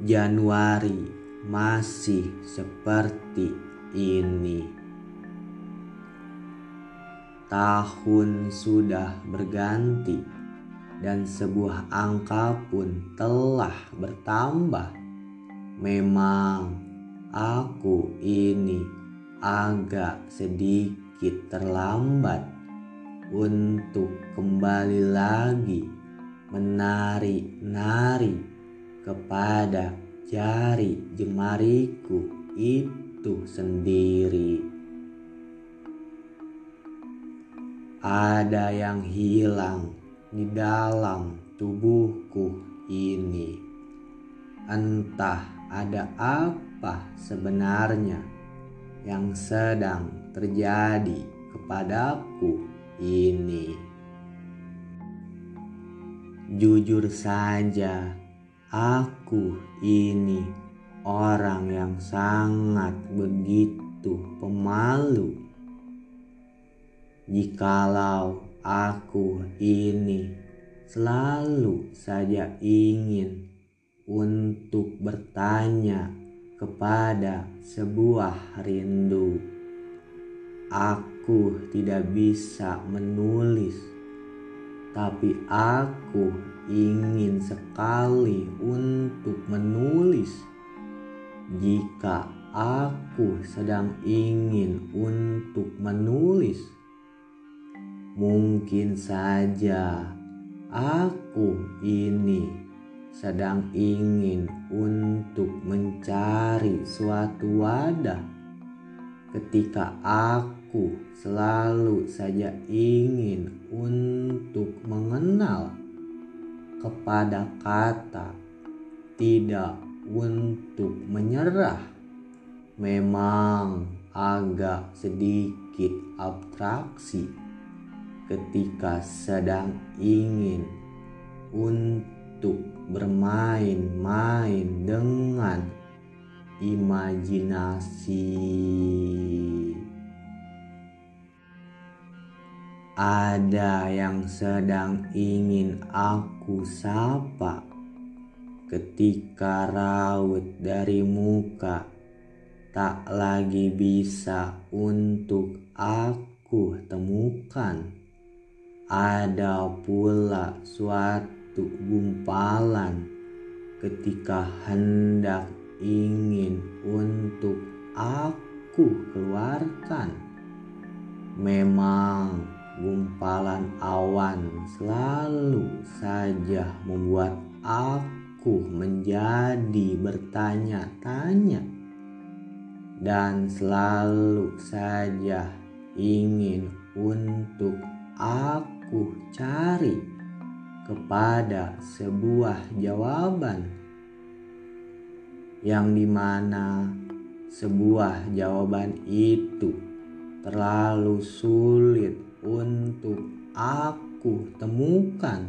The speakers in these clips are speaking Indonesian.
Januari masih seperti ini. Tahun sudah berganti dan sebuah angka pun telah bertambah. Memang aku ini agak sedikit terlambat untuk kembali lagi menari-nari kepada jari jemariku itu sendiri. Ada yang hilang di dalam tubuhku ini. Entah ada apa sebenarnya yang sedang terjadi kepadaku ini. Jujur saja, aku ini orang yang sangat begitu pemalu. Jikalau aku ini selalu saja ingin untuk bertanya kepada sebuah rindu. Aku tidak bisa menulis, tapi aku ingin sekali untuk menulis. Jika aku sedang ingin untuk menulis, mungkin saja aku ini sedang ingin untuk mencari suatu wadah ketika aku selalu saja ingin untuk mengenal kepada kata tidak untuk menyerah memang agak sedikit abstraksi ketika sedang ingin untuk bermain-main dengan imajinasi. Ada yang sedang ingin aku sapa ketika raut dari muka tak lagi bisa untuk aku temukan. Ada pula suatu gumpalan ketika hendak ingin untuk aku keluarkan. Memang gumpalan awan selalu saja membuat aku menjadi bertanya-tanya dan selalu saja ingin untuk aku cari kepada sebuah jawaban yang di mana sebuah jawaban itu terlalu sulit untuk aku temukan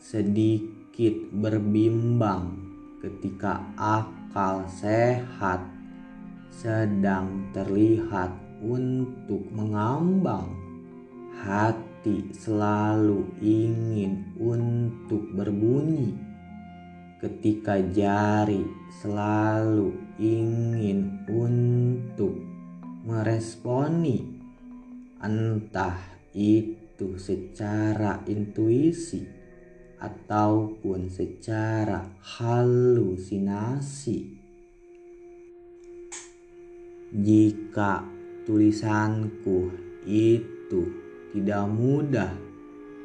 sedikit berbimbang ketika akal sehat sedang terlihat untuk mengambang. Hati selalu ingin untuk berbunyi, ketika jari selalu ingin untuk meresponi, entah itu secara intuisi ataupun secara halusinasi. Jika tulisanku itu tidak mudah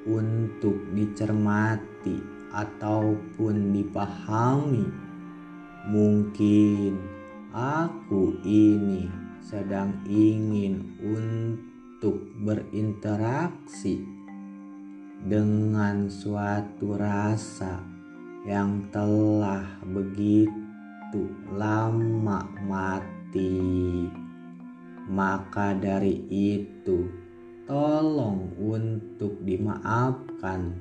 untuk dicermati ataupun dipahami. Mungkin aku ini sedang ingin untuk berinteraksi dengan suatu rasa yang telah begitu lama mati. Maka dari itu, tolong untuk dimaafkan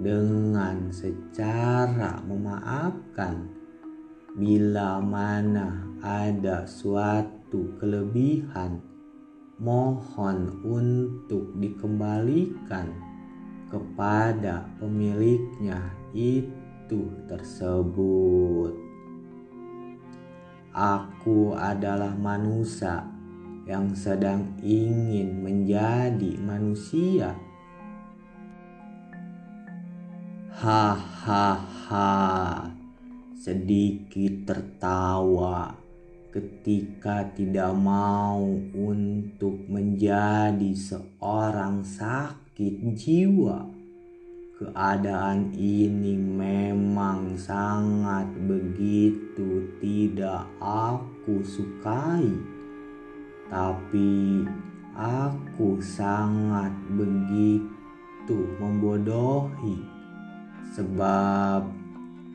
dengan secara memaafkan bila mana ada suatu kelebihan mohon untuk dikembalikan kepada pemiliknya itu tersebut. aku adalah manusia yang sedang ingin menjadi manusia. Hahaha, sedikit tertawa ketika tidak mau untuk menjadi seorang sakit jiwa. Keadaan ini memang sangat begitu tidak aku sukai, tapi aku sangat begitu membodohi, sebab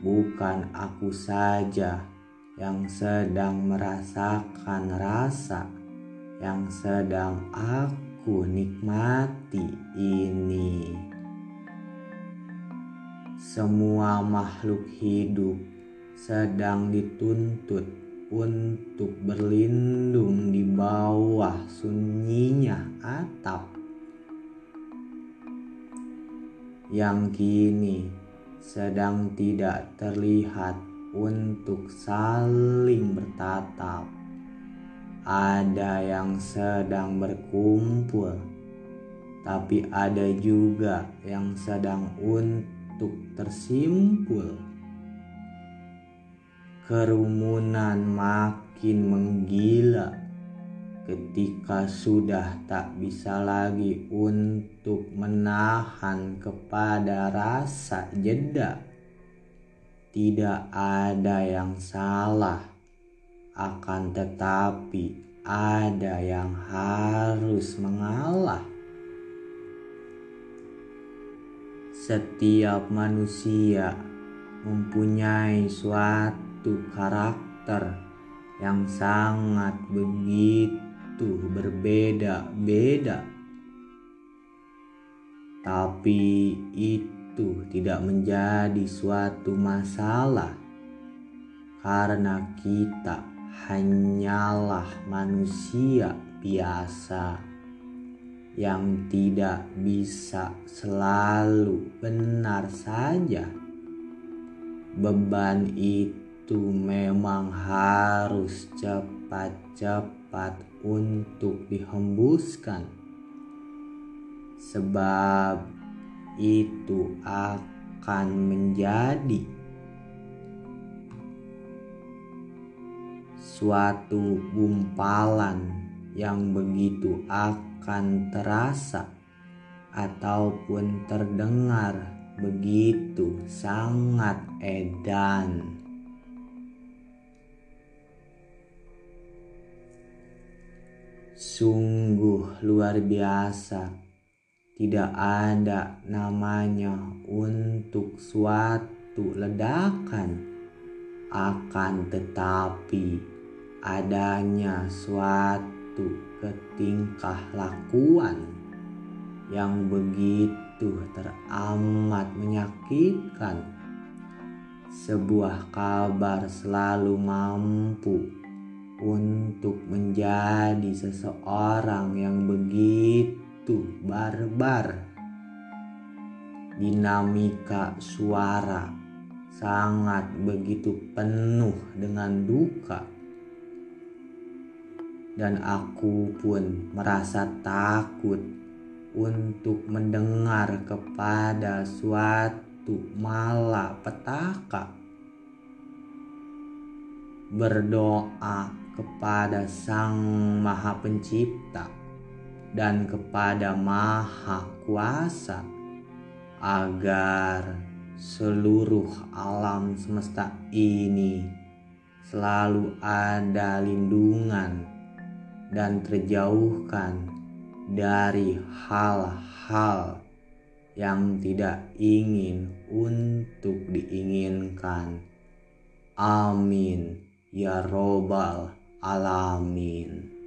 bukan aku saja yang sedang merasakan rasa yang sedang aku nikmati ini. Semua makhluk hidup sedang dituntut untuk berlindung di bawah sunyinya atap yang kini sedang tidak terlihat untuk saling bertatap. Ada yang sedang berkumpul, tapi ada juga yang sedang untuk tersimpul. Kerumunan makin menggila ketika sudah tak bisa lagi untuk menahan kepada rasa jeda. Tidak ada yang salah, akan tetapi ada yang harus mengalah. Setiap manusia mempunyai suatu karakter yang sangat begitu berbeda-beda, tapi itu tidak menjadi suatu masalah karena kita hanyalah manusia biasa yang tidak bisa selalu benar saja. Beban itu memang harus cepat-cepat untuk dihembuskan, sebab itu akan menjadi suatu gumpalan yang begitu akan terasa ataupun terdengar begitu sangat edan. Sungguh luar biasa, tidak ada namanya untuk suatu ledakan, akan tetapi adanya suatu ketingkah lakuan yang begitu teramat menyakitkan. Sebuah kabar selalu mampu untuk menjadi seseorang yang begitu barbar. Dinamika suara sangat begitu penuh dengan duka dan aku pun merasa takut untuk mendengar kepada suatu malapetaka. Berdoa kepada Sang Maha Pencipta dan kepada Maha Kuasa agar seluruh alam semesta ini selalu ada lindungan dan terjauhkan dari hal-hal yang tidak ingin untuk diinginkan. Amin ya Robbal Alamin.